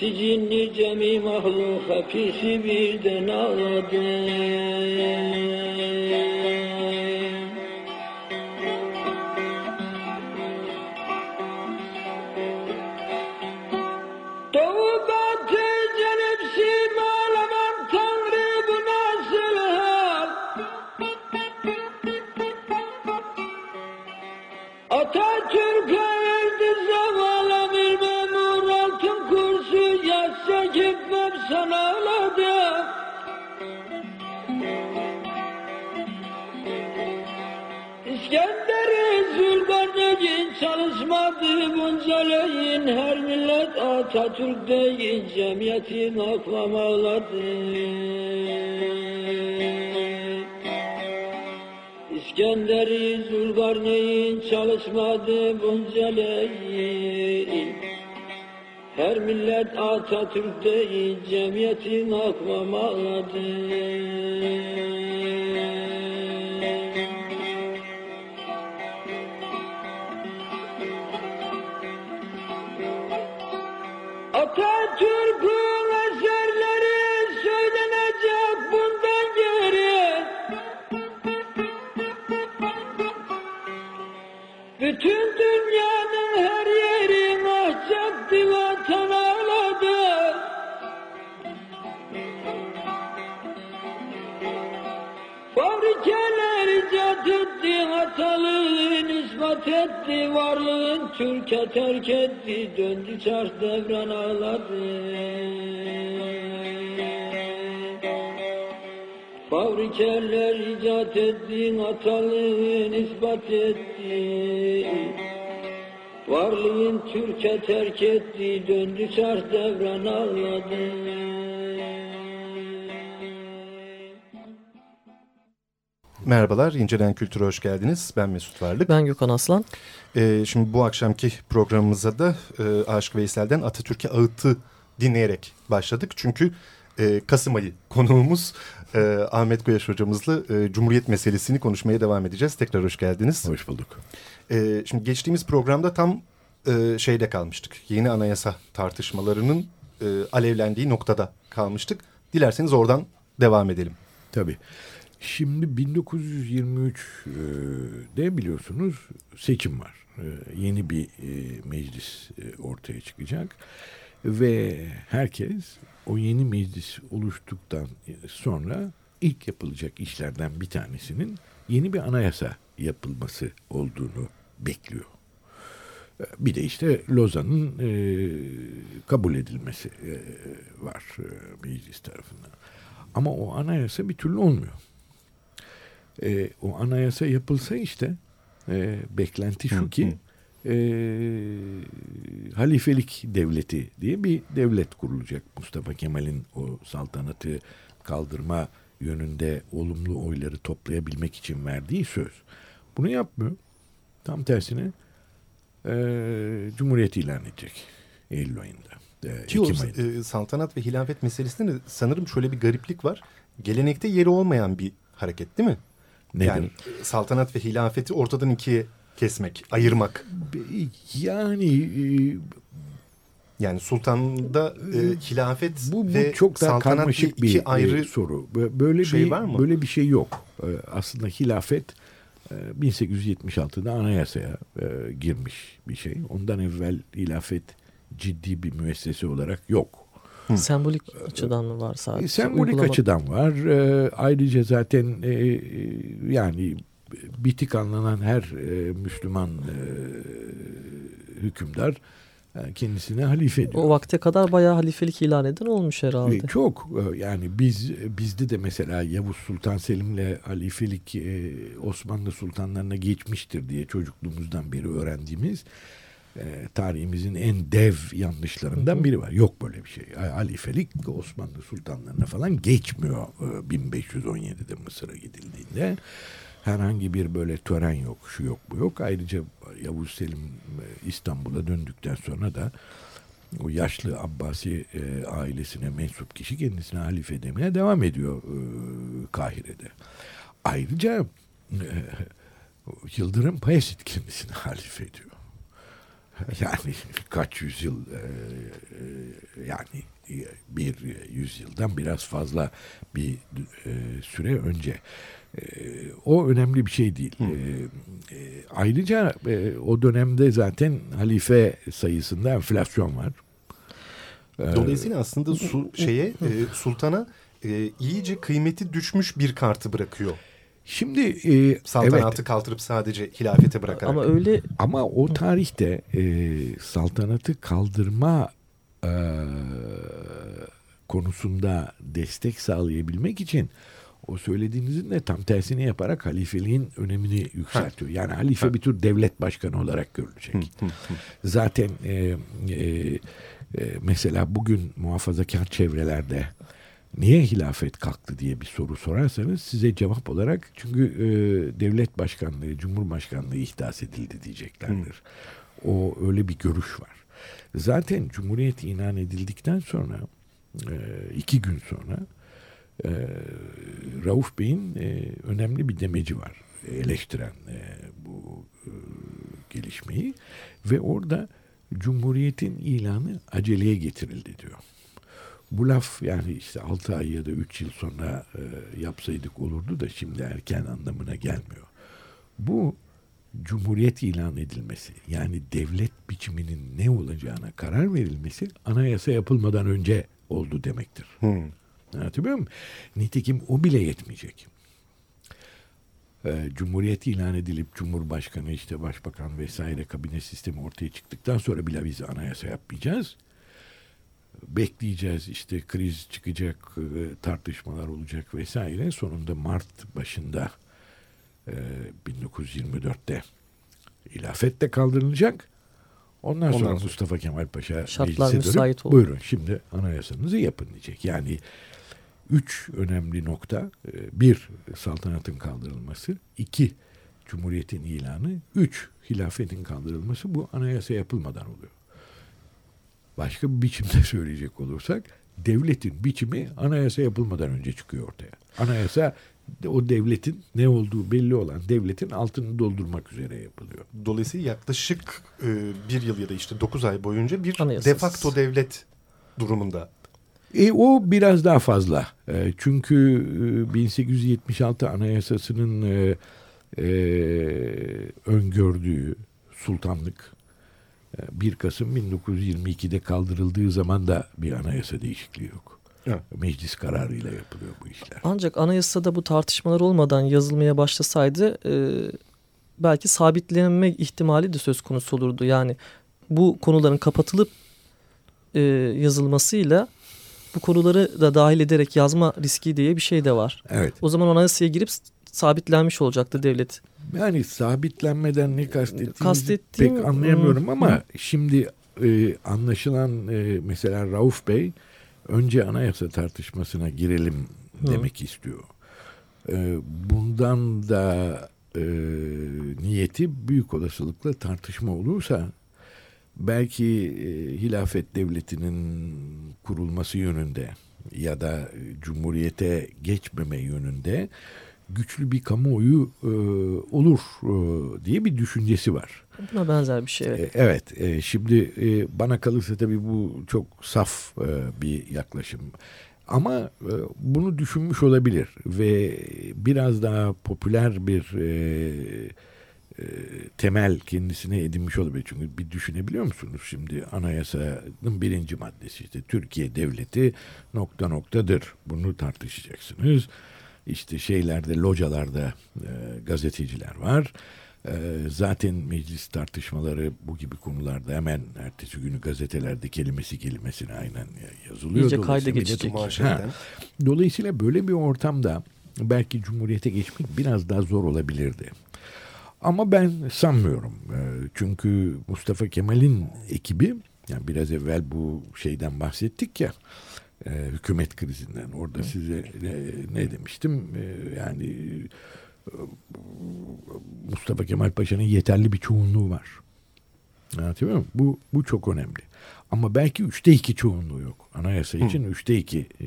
İnsi cinni cemi mahluk hapisi birden ağladı. çalışmadı bunca leyin her millet Atatürk değil cemiyetin aklamaları. İskender'i Zülkarneyn çalışmadı bunca leyin her millet Atatürk değil cemiyetin aklamaları. Terk etti, döndü çarş devran ağladı. Fabrikeler icat etti, hatalığın ispat etti. Varlığın Türkiye terk etti, döndü çarş devran ağladı. Merhabalar, İncelen Kültür'e hoş geldiniz. Ben Mesut Varlık. Ben Gökhan Aslan. Ee, şimdi bu akşamki programımıza da e, Aşık Veysel'den Atatürk'e ağıtı dinleyerek başladık. Çünkü e, Kasım ayı konuğumuz e, Ahmet Güneş hocamızla e, Cumhuriyet meselesini konuşmaya devam edeceğiz. Tekrar hoş geldiniz. Hoş bulduk. E, şimdi geçtiğimiz programda tam e, şeyde kalmıştık. Yeni anayasa tartışmalarının e, alevlendiği noktada kalmıştık. Dilerseniz oradan devam edelim. Tabii. Şimdi 1923'de e, biliyorsunuz seçim var. E, yeni bir e, meclis ortaya çıkacak. Ve herkes o yeni meclis oluştuktan sonra ilk yapılacak işlerden bir tanesinin yeni bir anayasa yapılması olduğunu bekliyor. Bir de işte Lozan'ın e, kabul edilmesi e, var e, meclis tarafından. Ama o anayasa bir türlü olmuyor e, o anayasa yapılsa işte e, beklenti şu ki e, halifelik devleti diye bir devlet kurulacak. Mustafa Kemal'in o saltanatı kaldırma yönünde olumlu oyları toplayabilmek için verdiği söz. Bunu yapmıyor. Tam tersine e, Cumhuriyet ilan edecek Eylül ayında. E, Ki o, e, saltanat ve hilafet meselesinde sanırım şöyle bir gariplik var. Gelenekte yeri olmayan bir hareket değil mi? Nedir? Yani saltanat ve hilafeti ortadan ikiye kesmek, ayırmak. Yani e, Yani sultanda e, hilafet bu, bu ve çok daha saltanat karmaşık iki bir ayrı e, soru. Böyle şey bir var mı? böyle bir şey yok. E, Aslında hilafet e, 1876'da anayasaya e, girmiş bir şey. Ondan evvel hilafet ciddi bir müessese olarak yok. Sembolik açıdan mı var sadece? E, Sembolik Uygulama- açıdan var. E, ayrıca zaten e, e, yani bitik anlanan her e, Müslüman e, hükümdar e, kendisine halife diyor. O vakte kadar bayağı halifelik ilan eden olmuş herhalde. Çok yani biz bizde de mesela Yavuz Sultan Selim'le halifelik Osmanlı sultanlarına geçmiştir diye çocukluğumuzdan beri öğrendiğimiz e, tarihimizin en dev yanlışlarından biri var. Yok böyle bir şey. Halifelik Osmanlı sultanlarına falan geçmiyor e, 1517'de Mısır'a gidildiğinde. Herhangi bir böyle tören yok, şu yok, bu yok. Ayrıca Yavuz Selim e, İstanbul'a döndükten sonra da o yaşlı Abbasi e, ailesine mensup kişi kendisine halife demeye devam ediyor e, Kahire'de. Ayrıca e, Yıldırım Bayezid kendisine halife diyor. Yani kaç yüzyıl e, e, yani bir yüzyıldan biraz fazla bir e, süre önce. E, o önemli bir şey değil. E, e, ayrıca e, o dönemde zaten halife sayısında enflasyon var. E, Dolayısıyla aslında su, şeye e, sultana e, iyice kıymeti düşmüş bir kartı bırakıyor. Şimdi e, Saltanatı evet kaldırıp sadece hilafete bırakarak. Ama öyle ama o tarihte e, saltanatı kaldırma e, konusunda destek sağlayabilmek için o söylediğinizin de tam tersini yaparak halifeliğin önemini yükseltiyor. Yani halife bir tür devlet başkanı olarak görülecek. Zaten e, e, e, mesela bugün muhafazakar çevrelerde niye hilafet kalktı diye bir soru sorarsanız size cevap olarak çünkü e, devlet başkanlığı, cumhurbaşkanlığı ihdas edildi diyeceklerdir. O öyle bir görüş var. Zaten cumhuriyet ilan edildikten sonra e, iki gün sonra e, Rauf Bey'in e, önemli bir demeci var eleştiren e, bu e, gelişmeyi ve orada Cumhuriyet'in ilanı aceleye getirildi diyor. Bu laf yani işte 6 ay ya da 3 yıl sonra e, yapsaydık olurdu da şimdi erken anlamına gelmiyor. Bu Cumhuriyet ilan edilmesi yani devlet biçiminin ne olacağına karar verilmesi anayasa yapılmadan önce oldu demektir. Hmm. Anlatabiliyor muyum? Nitekim o bile yetmeyecek. Ee, Cumhuriyet ilan edilip Cumhurbaşkanı işte Başbakan vesaire kabine sistemi ortaya çıktıktan sonra bile biz anayasa yapmayacağız. Bekleyeceğiz işte kriz çıkacak, e, tartışmalar olacak vesaire. Sonunda Mart başında e, 1924'te ilafet de kaldırılacak. Ondan, Ondan sonra sonra. Mustafa Kemal Paşa Şartlar müsait oldu. Buyurun şimdi anayasanızı yapın diyecek. Yani üç önemli nokta. e, Bir, saltanatın kaldırılması. iki Cumhuriyetin ilanı. Üç, hilafetin kaldırılması. Bu anayasa yapılmadan oluyor. Başka bir biçimde söyleyecek olursak devletin biçimi anayasa yapılmadan önce çıkıyor ortaya. Anayasa o devletin ne olduğu belli olan devletin altını doldurmak üzere yapılıyor. Dolayısıyla yaklaşık e, bir yıl ya da işte 9 ay boyunca bir Anayasasız. de facto devlet durumunda. E, o biraz daha fazla. E, çünkü e, 1876 Anayasası'nın e, e, öngördüğü sultanlık 1 Kasım 1922'de kaldırıldığı zaman da bir anayasa değişikliği yok. Evet. Meclis kararıyla yapılıyor bu işler. ancak anayasada bu tartışmalar olmadan yazılmaya başlasaydı e, belki sabitlenme ihtimali de söz konusu olurdu. Yani bu konuların kapatılıp e, yazılmasıyla bu konuları da dahil ederek yazma riski diye bir şey de var. Evet. O zaman anayasaya girip sabitlenmiş olacaktı devlet. Yani sabitlenmeden ne kastettiğinizi Kastettiğim- pek anlayamıyorum Hı, ama şimdi e, anlaşılan e, mesela Rauf Bey önce anayasa tartışmasına girelim demek istiyor. E, bundan da e, niyeti büyük olasılıkla tartışma olursa belki e, hilafet devletinin kurulması yönünde ya da e, cumhuriyete geçmeme yönünde güçlü bir kamuoyu e, olur e, diye bir düşüncesi var. Buna benzer bir şey. Evet. E, evet. E, şimdi e, bana kalırsa tabii bu çok saf e, bir yaklaşım. Ama e, bunu düşünmüş olabilir ve biraz daha popüler bir e, e, temel kendisine edinmiş olabilir. Çünkü bir düşünebiliyor musunuz şimdi anayasanın birinci maddesi işte Türkiye devleti nokta noktadır. Bunu tartışacaksınız. İşte şeylerde localarda e, gazeteciler var. E, zaten meclis tartışmaları bu gibi konularda hemen ertesi günü gazetelerde kelimesi kelimesine aynen yazılıyor. İyice kayda geçecek. Ha. Dolayısıyla böyle bir ortamda belki Cumhuriyete geçmek biraz daha zor olabilirdi. Ama ben sanmıyorum. E, çünkü Mustafa Kemal'in ekibi yani biraz evvel bu şeyden bahsettik ya e, hükümet krizinden. Orada size ne, ne demiştim? E, yani Mustafa Kemal Paşa'nın yeterli bir çoğunluğu var. Anlatıyor muyum? Bu, bu çok önemli. Ama belki üçte iki çoğunluğu yok. Anayasa için Hı. üçte iki e,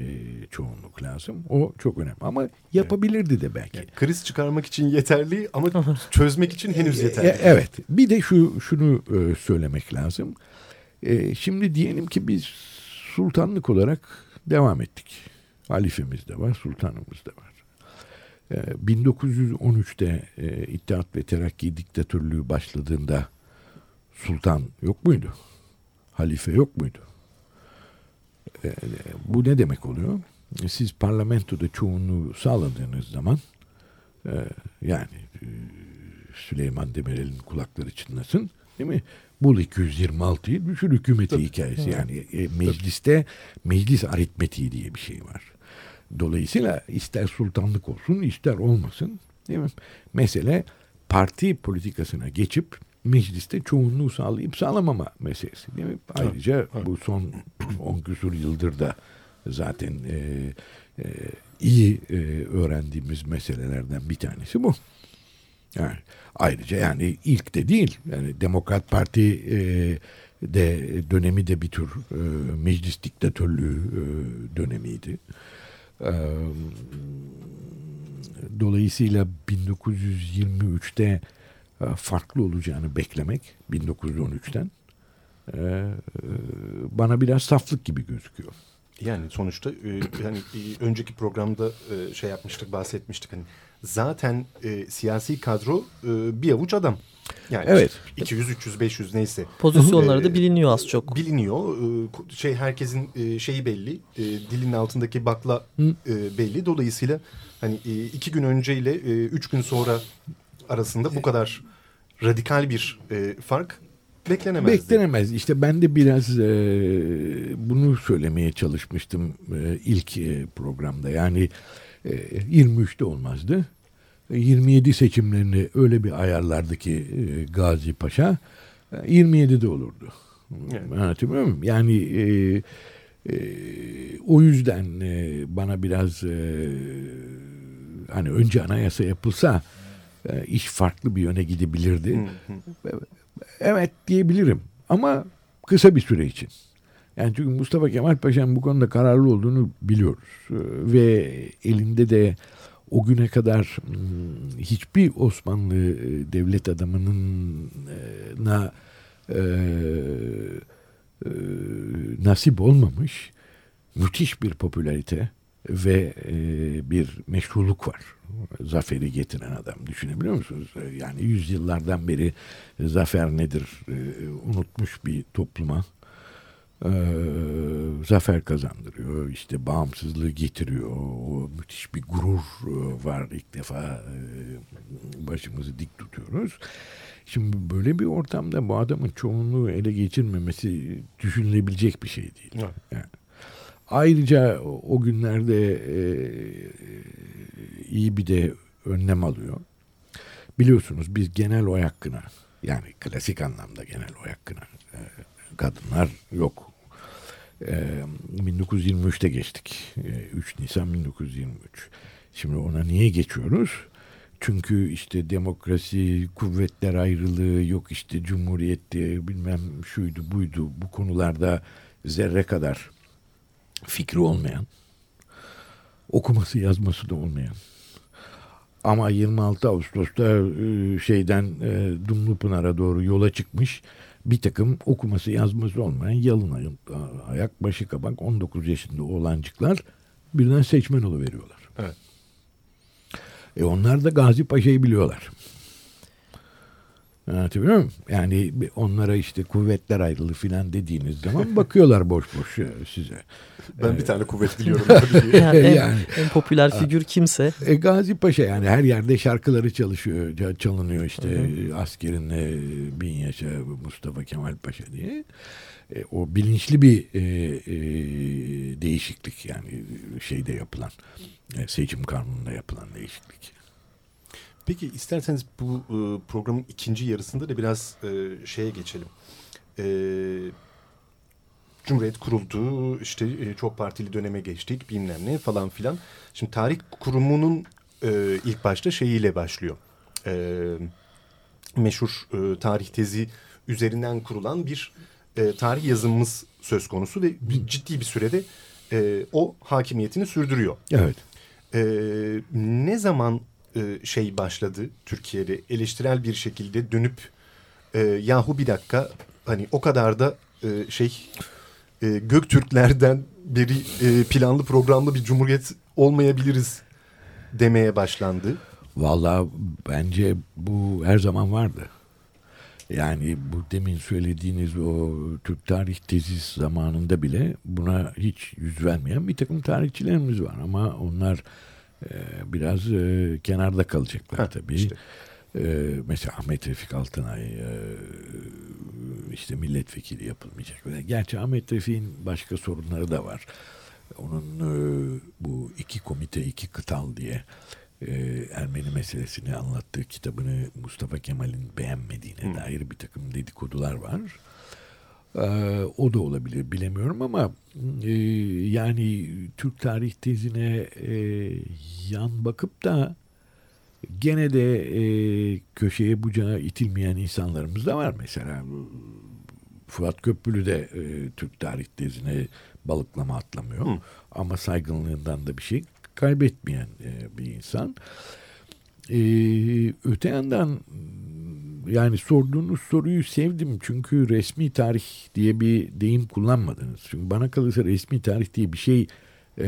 çoğunluk lazım. O çok önemli. Ama yapabilirdi de belki. Yani kriz çıkarmak için yeterli ama çözmek için henüz yeterli. E, evet. Bir de şu şunu e, söylemek lazım. E, şimdi diyelim ki biz sultanlık olarak devam ettik. Halifemiz de var, sultanımız da var. 1913'te e, e, İttihat ve Terakki diktatörlüğü başladığında sultan yok muydu? Halife yok muydu? E, bu ne demek oluyor? Siz parlamentoda çoğunluğu sağladığınız zaman yani Süleyman Demirel'in kulakları çınlasın değil mi? Bul 226'yı düşür hükümeti Tabii. hikayesi. Yani e, mecliste meclis aritmetiği diye bir şey var. Dolayısıyla ister sultanlık olsun ister olmasın değil mi? Mesele parti politikasına geçip mecliste çoğunluğu sağlayıp sağlamama meselesi değil mi? Ayrıca evet. bu son 10 küsur yıldır da zaten e, e, iyi e, öğrendiğimiz meselelerden bir tanesi bu. Yani ayrıca yani ilk de değil. Yani Demokrat Parti e, de dönemi de bir tür e, meclis diktatörlüğü e, dönemiydi. E, dolayısıyla 1923'te e, farklı olacağını beklemek 1913'ten e, e, bana biraz saflık gibi gözüküyor. Yani sonuçta e, yani önceki programda e, şey yapmıştık bahsetmiştik hani zaten e, siyasi kadro e, bir avuç adam. Yani evet. 200, 300, 500 neyse. Pozisyonları da e, biliniyor az çok. Biliniyor. E, şey herkesin e, şeyi belli. Dilin altındaki bakla e, belli. Dolayısıyla hani iki gün önce ile üç gün sonra arasında bu kadar radikal bir fark beklenemez. Beklenemez. İşte ben de biraz e, bunu söylemeye çalışmıştım e, ilk e, programda. Yani 23'te olmazdı. 27 seçimlerini öyle bir ayarlardı ki e, Gazi Paşa 27'de olurdu. Yani. Anlatabiliyor muyum? Yani e, e, o yüzden e, bana biraz e, hani önce anayasa yapılsa e, iş farklı bir yöne gidebilirdi. Evet diyebilirim ama kısa bir süre için. Yani çünkü Mustafa Kemal Paşa'nın bu konuda kararlı olduğunu biliyoruz. Ee, ve elinde de o güne kadar hmm, hiçbir Osmanlı e, devlet adamının na e, e, nasip olmamış müthiş bir popülarite ve e, bir meşruluk var. Zaferi getiren adam düşünebiliyor musunuz? Yani yüzyıllardan beri zafer nedir unutmuş bir topluma e, zafer kazandırıyor. İşte bağımsızlığı getiriyor. O müthiş bir gurur e, var ilk defa e, başımızı dik tutuyoruz. Şimdi böyle bir ortamda bu adamın çoğunluğu ele geçirmemesi düşünülebilecek bir şey değil. Evet. Yani. Ayrıca o günlerde e, iyi bir de önlem alıyor. Biliyorsunuz biz genel oy hakkına yani klasik anlamda genel oy hakkına e, kadınlar yok 1923'te geçtik. 3 Nisan 1923. Şimdi ona niye geçiyoruz? Çünkü işte demokrasi, kuvvetler ayrılığı, yok işte cumhuriyetti, bilmem şuydu buydu bu konularda zerre kadar fikri olmayan, okuması yazması da olmayan, Ama 26 Ağustos'ta e, şeyden e, Dumlupınar'a doğru yola çıkmış bir takım okuması yazması olmayan yalın ayak başı kabak 19 yaşında oğlancıklar birden seçmen veriyorlar. Evet. E onlar da Gazi Paşa'yı biliyorlar. Anlatabiliyor muyum? Yani onlara işte kuvvetler ayrılığı filan dediğiniz zaman bakıyorlar boş boş e, size. Ben bir tane kuvvet biliyorum. Yani, en, yani, en popüler figür kimse. E, Gazi Paşa yani her yerde şarkıları çalışıyor, çalınıyor işte Hı-hı. askerin bin yaşa Mustafa Kemal Paşa diye. E, o bilinçli bir e, e, değişiklik yani şeyde yapılan e, seçim kanununda yapılan değişiklik. Peki isterseniz bu e, programın ikinci yarısında da biraz e, şeye geçelim. E, Cumhuriyet kuruldu, işte e, çok partili döneme geçtik bilmem ne falan filan. Şimdi tarih kurumunun e, ilk başta şeyiyle başlıyor. E, meşhur e, tarih tezi üzerinden kurulan bir e, tarih yazımımız söz konusu ve bir, ciddi bir sürede e, o hakimiyetini sürdürüyor. Evet. E, ne zaman e, şey başladı Türkiye'de eleştirel bir şekilde dönüp e, yahu bir dakika hani o kadar da e, şey e, Göktürklerden biri e, planlı programlı bir cumhuriyet olmayabiliriz demeye başlandı. Vallahi bence bu her zaman vardı. Yani bu demin söylediğiniz o Türk tarih tezisi zamanında bile buna hiç yüz vermeyen bir takım tarihçilerimiz var ama onlar biraz e, kenarda kalacaklar ha, tabii. Işte. E, mesela Ahmet Refik Altınay e, işte milletvekili yapılmayacak. Gerçi Ahmet Refik'in başka sorunları da var. Onun e, bu iki komite iki kıtal diye e, Ermeni meselesini anlattığı kitabını Mustafa Kemal'in beğenmediğine Hı. dair bir takım dedikodular var. Ee, o da olabilir bilemiyorum ama e, yani Türk tarih tezine e, yan bakıp da gene de e, köşeye bucağa itilmeyen insanlarımız da var. Mesela Fuat Köprülü de e, Türk tarih tezine balıklama atlamıyor. Hı. Ama saygınlığından da bir şey kaybetmeyen e, bir insan. E, öte yandan yani sorduğunuz soruyu sevdim çünkü resmi tarih diye bir deyim kullanmadınız. Çünkü bana kalırsa resmi tarih diye bir şey e,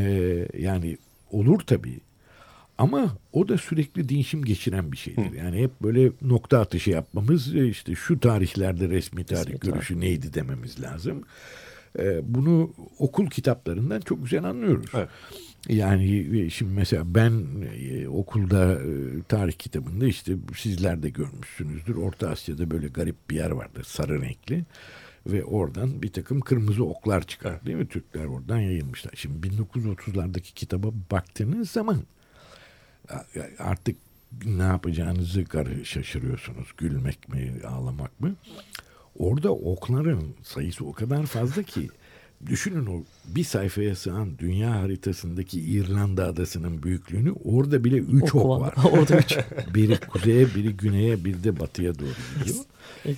yani olur tabii. Ama o da sürekli değişim geçiren bir şeydir. Hı. Yani hep böyle nokta atışı yapmamız e, işte şu tarihlerde resmi tarih resmi görüşü tarih. neydi dememiz lazım. E, bunu okul kitaplarından çok güzel anlıyoruz. Evet. Yani e, şimdi mesela ben e, okulda e, tarih kitabında işte sizler de görmüşsünüzdür. Orta Asya'da böyle garip bir yer vardır sarı renkli. Ve oradan bir takım kırmızı oklar çıkar değil mi? Türkler oradan yayılmışlar. Şimdi 1930'lardaki kitaba baktığınız zaman artık ne yapacağınızı şaşırıyorsunuz. Gülmek mi, ağlamak mı? Orada okların sayısı o kadar fazla ki Düşünün o bir sayfaya sığan dünya haritasındaki İrlanda adasının büyüklüğünü orada bile üç ok, ok var. orada üç. biri kuzeye, biri güneye, biri de batıya doğru gidiyor.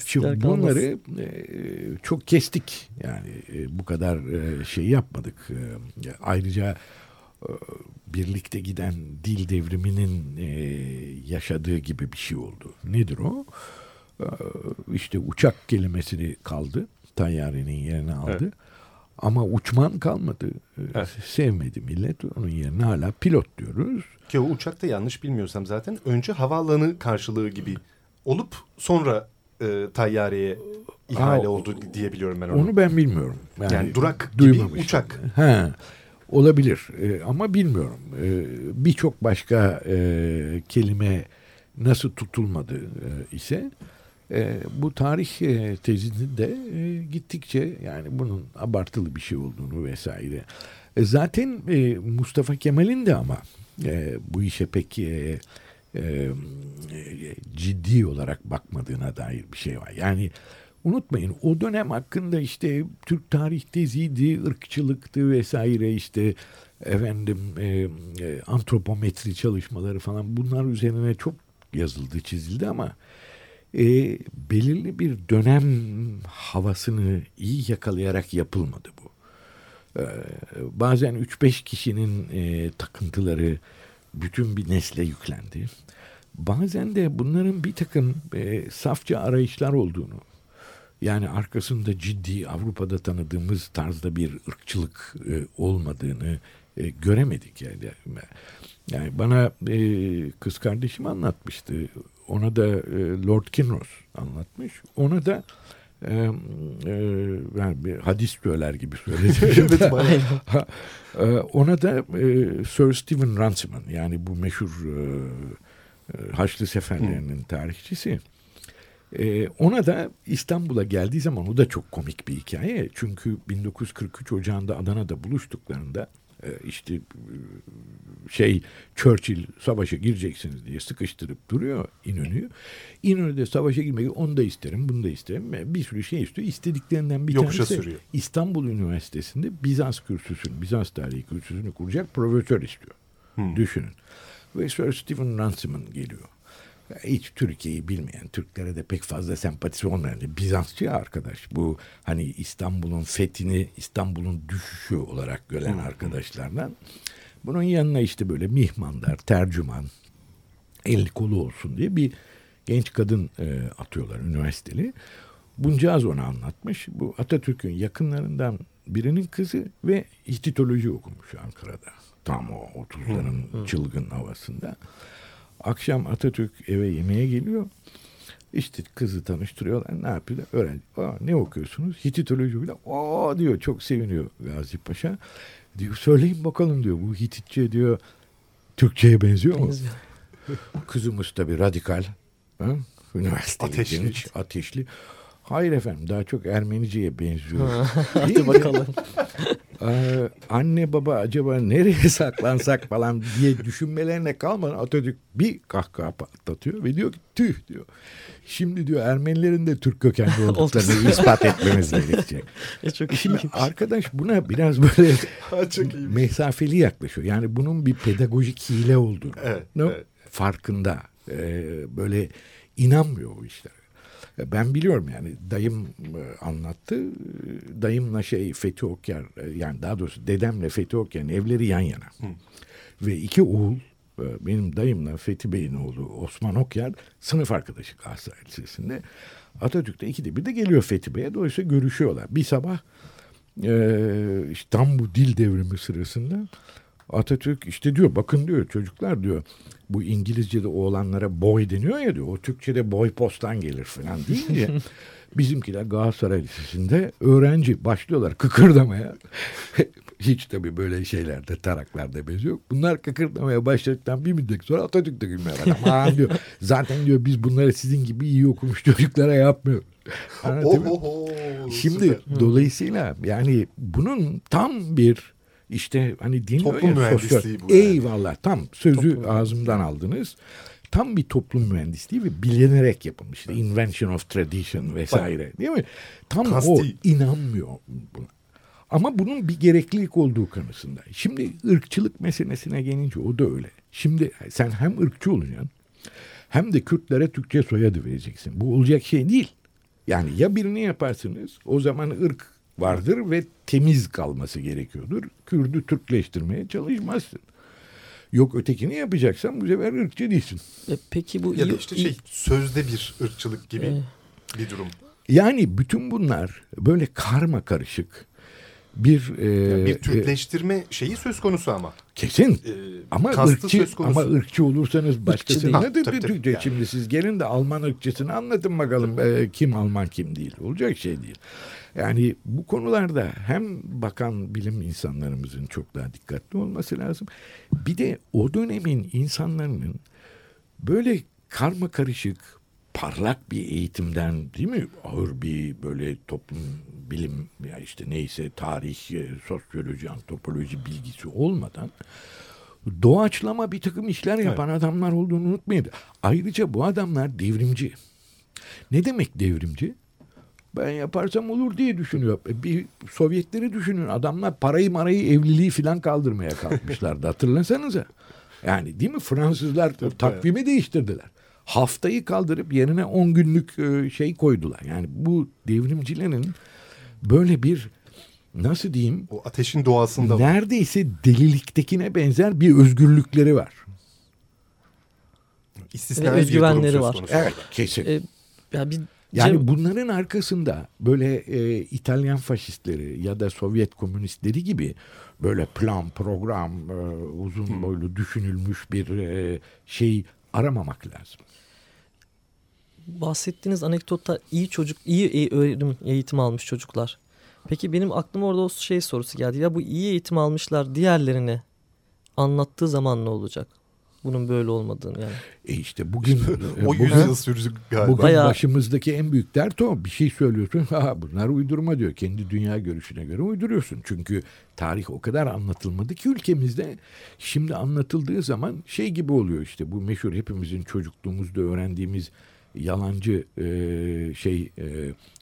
Şimdi bunları e, çok kestik. Yani e, bu kadar e, şey yapmadık. E, ayrıca e, birlikte giden dil devriminin e, yaşadığı gibi bir şey oldu. Nedir o? E, işte uçak kelimesini kaldı. Tayyarenin yerini aldı. Evet. Ama uçman kalmadı. Ee, evet. Sevmedi millet. Onun yerine hala pilot diyoruz. Ki o uçak da yanlış bilmiyorsam zaten önce havaalanı karşılığı gibi olup sonra e, tayyareye ihale Aa, oldu diyebiliyorum ben onu. Onu ben bilmiyorum. Yani, yani durak gibi uçak. He, olabilir e, ama bilmiyorum. E, Birçok başka e, kelime nasıl tutulmadı e, ise e, bu tarih e, tezini de e, gittikçe yani bunun abartılı bir şey olduğunu vesaire. E, zaten e, Mustafa Kemal'in de ama e, bu işe pek e, e, ciddi olarak bakmadığına dair bir şey var. Yani unutmayın o dönem hakkında işte Türk tarih teziydi, ırkçılıktı vesaire işte efendim e, e, antropometri çalışmaları falan bunlar üzerine çok yazıldı çizildi ama e, belirli bir dönem havasını iyi yakalayarak yapılmadı bu. E, bazen 3-5 kişinin e, takıntıları bütün bir nesle yüklendi. Bazen de bunların bir takım e, safça arayışlar olduğunu, yani arkasında ciddi Avrupa'da tanıdığımız tarzda bir ırkçılık e, olmadığını e, göremedik yani. Yani bana e, kız kardeşim anlatmıştı. Ona da e, Lord Kinross anlatmış. Ona da e, e, yani bir hadis söyler gibi söyledi. evet, ha, e, ona da e, Sir Stephen Runciman yani bu meşhur e, e Haçlı Seferlerinin tarihçisi. E, ona da İstanbul'a geldiği zaman o da çok komik bir hikaye. Çünkü 1943 Ocağı'nda Adana'da buluştuklarında işte e, şey Churchill savaşa gireceksiniz diye sıkıştırıp duruyor İnönü'yü. İnönü savaşa girmeyi onu da isterim bunu da isterim. Bir sürü şey istiyor. İstediklerinden bir Yokuşa tanesi sürüyor. İstanbul Üniversitesi'nde Bizans kürsüsünü, Bizans tarihi kürsüsünü kuracak profesör istiyor. Hmm. Düşünün. Ve Sir Stephen Runciman geliyor hiç Türkiye'yi bilmeyen, Türklere de pek fazla sempatisi olmayan Bizansçı arkadaş. Bu hani İstanbul'un fethini, İstanbul'un düşüşü olarak gören arkadaşlardan. Bunun yanına işte böyle mihmandar, tercüman, el kolu olsun diye bir genç kadın e, atıyorlar üniversiteli. Buncağız ona anlatmış. Bu Atatürk'ün yakınlarından birinin kızı ve hititoloji okumuş Ankara'da. Tam o 30'ların çılgın havasında. Akşam Atatürk eve yemeğe geliyor. İşte kızı tanıştırıyorlar. Ne yapıyorlar? Öğrenci. Aa, ne okuyorsunuz? Hititoloji bile. Aa diyor çok seviniyor Gazi Paşa. Diyor söyleyin bakalım diyor. Bu Hititçe diyor Türkçe'ye benziyor mu? Benziyor. Kızımız tabii radikal. Ha? Üniversite ateşli. genç, ateşli. Hayır efendim daha çok Ermenice'ye benziyor. Hadi bakalım. Ee, anne baba acaba nereye saklansak falan diye düşünmelerine kalmadan Atatürk bir kahkaha patlatıyor ve diyor ki tüh diyor. Şimdi diyor Ermenilerin de Türk kökenli olduklarını ispat etmemiz gerekecek. E çok Şimdi arkadaş buna biraz böyle mesafeli yaklaşıyor. Yani bunun bir pedagojik hile olduğunu evet, no? evet. farkında. Ee, böyle inanmıyor o işlere. Ben biliyorum yani dayım e, anlattı. Dayımla şey Fethi Okyar e, yani daha doğrusu dedemle Fethi Okyar'ın evleri yan yana. Hı. Ve iki oğul e, benim dayımla Fethi Bey'in oğlu Osman Okyar sınıf arkadaşı Galatasaray Lisesi'nde. Atatürk'te ikide bir de geliyor Fethi Bey'e. Dolayısıyla görüşüyorlar. Bir sabah e, işte tam bu dil devrimi sırasında Atatürk işte diyor bakın diyor çocuklar diyor bu İngilizce'de oğlanlara boy deniyor ya diyor. O Türkçe'de boy postan gelir falan deyince bizimkiler Galatasaray Lisesi'nde öğrenci başlıyorlar kıkırdamaya. Hiç tabii böyle şeylerde taraklarda bez yok. Bunlar kıkırdamaya başladıktan bir müddet sonra Atatürk de gülmeye başladı. Aman diyor zaten diyor biz bunları sizin gibi iyi okumuş çocuklara yapmıyoruz. Şimdi süper. dolayısıyla yani bunun tam bir işte hani din toplum öyle, mühendisliği sosyal, bu. Yani. Eyvallah tam sözü toplum ağzımdan aldınız. Tam bir toplum mühendisliği ve bilinerek yapılmış. İşte invention of tradition vesaire değil mi? Tam Kasti. o inanmıyor buna. Ama bunun bir gereklilik olduğu kanısında. Şimdi ırkçılık meselesine gelince o da öyle. Şimdi sen hem ırkçı olacaksın hem de Kürtlere Türkçe soyadı vereceksin. Bu olacak şey değil. Yani ya birini yaparsınız o zaman ırk vardır ve temiz kalması gerekiyordur. Kürdü Türkleştirmeye çalışmazsın. Yok ötekini yapacaksan bu sefer ırkçı değilsin. E, peki bu ya da işte şey sözde bir ırkçılık gibi e, bir durum. Yani bütün bunlar böyle karma karışık bir e, yani bir Türkleştirme e, şeyi söz konusu ama. Kesin. E, ama ırkçı ama ırkçı olursanız başkası ne dedi? Yani. Şimdi siz gelin de Alman ırkçısını anlatın bakalım e, kim Alman kim değil. Olacak şey değil. Yani bu konularda hem bakan bilim insanlarımızın çok daha dikkatli olması lazım. Bir de o dönemin insanların böyle karma karışık parlak bir eğitimden değil mi ağır bir böyle toplum bilim ya işte neyse tarih, e, sosyoloji, antropoloji bilgisi olmadan doğaçlama bir takım işler yapan evet. adamlar olduğunu unutmayın. Ayrıca bu adamlar devrimci. Ne demek devrimci? ben yaparsam olur diye düşünüyor. E, bir Sovyetleri düşünün. Adamlar parayı marayı evliliği filan kaldırmaya kalkmışlardı. Hatırlasanıza. Yani değil mi? Fransızlar takvimi değiştirdiler. Haftayı kaldırıp yerine 10 günlük e, şey koydular. Yani bu devrimcilerin böyle bir nasıl diyeyim? O ateşin doğasında. Neredeyse deliliktekine benzer bir özgürlükleri var. İstisnai Ve özgüvenleri var. Evet kesin. E, ya bir Yani bunların arkasında böyle e, İtalyan faşistleri ya da Sovyet komünistleri gibi böyle plan, program, e, uzun boylu düşünülmüş bir e, şey aramamak lazım. bahsettiğiniz anekdotta iyi çocuk, iyi e- öğrenim eğitim almış çocuklar. Peki benim aklıma orada o şey sorusu geldi. Ya bu iyi eğitim almışlar diğerlerine anlattığı zaman ne olacak? Bunun böyle olmadığını yani. E işte bugün O yüzyıl sürdü galiba. Bugün Bayağı- başımızdaki en büyük dert o. Bir şey söylüyorsun. Ha bunlar uydurma diyor. Kendi dünya görüşüne göre uyduruyorsun. Çünkü tarih o kadar anlatılmadı ki ülkemizde. Şimdi anlatıldığı zaman şey gibi oluyor işte. Bu meşhur hepimizin çocukluğumuzda öğrendiğimiz yalancı e, şey e,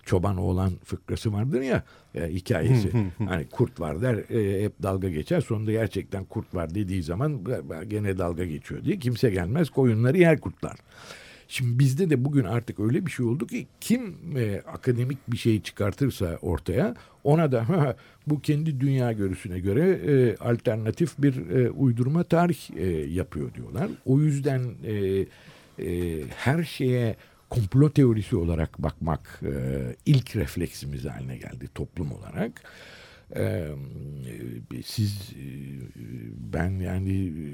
çoban oğlan fıkrası vardır ya e, hikayesi. hani kurt var der e, hep dalga geçer. Sonunda gerçekten kurt var dediği zaman "Ba- gene dalga geçiyor diye kimse gelmez koyunları yer kurtlar. Şimdi bizde de bugün artık öyle bir şey oldu ki kim e, akademik bir şey çıkartırsa ortaya ona da "Ha, bu kendi dünya görüşüne göre e, alternatif bir e, uydurma tarih e, yapıyor diyorlar. O yüzden e, e, her şeye komplo teorisi olarak bakmak e, ilk refleksimiz haline geldi toplum olarak. Ee, siz e, ben yani e,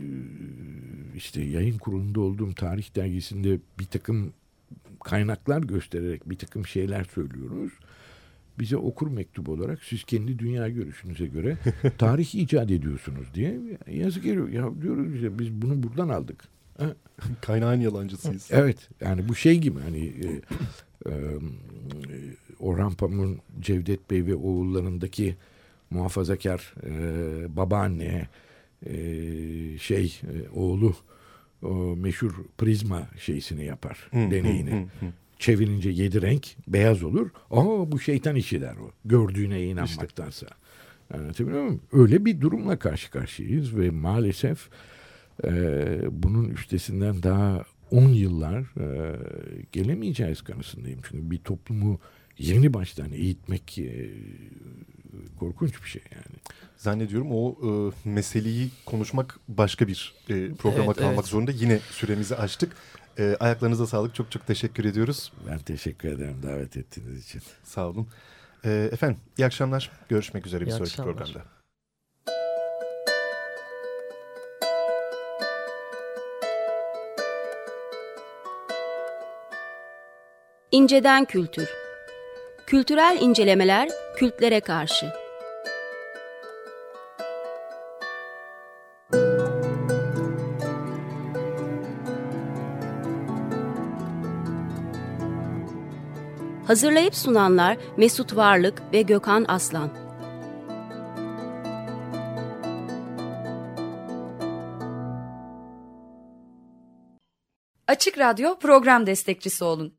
işte yayın kurulunda olduğum tarih dergisinde bir takım kaynaklar göstererek bir takım şeyler söylüyoruz. Bize okur mektubu olarak siz kendi dünya görüşünüze göre tarih icat ediyorsunuz diye yazık geliyor. Ya diyoruz işte biz bunu buradan aldık. Kaynağın yalancısıyız. Evet yani bu şey gibi hani e, e, Orhan Pamuk'un Cevdet Bey ve oğullarındaki muhafazakar e, babaanne e, şey e, oğlu o meşhur prizma şeysini yapar deneyini. Çevirince yedi renk beyaz olur. Aa bu şeytan işi der o. Gördüğüne inanmaktansa. Anlatabiliyor muyum? Öyle bir durumla karşı karşıyayız ve maalesef e, bunun üstesinden daha 10 yıllar e, gelemeyeceğiz kanısındayım. Çünkü bir toplumu yeni baştan eğitmek e, korkunç bir şey yani. Zannediyorum o e, meseleyi konuşmak başka bir e, programa Evet, kalmak evet. zorunda. Yine süremizi açtık. E, ayaklarınıza sağlık. Çok çok teşekkür ediyoruz. Ben teşekkür ederim davet ettiğiniz için. Sağ olun. E, efendim iyi akşamlar. Görüşmek üzere bir İyi sonraki akşamlar. programda. İnceden Kültür Kültürel incelemeler kültlere karşı. Hazırlayıp sunanlar Mesut Varlık ve Gökhan Aslan. Açık Radyo program destekçisi olun.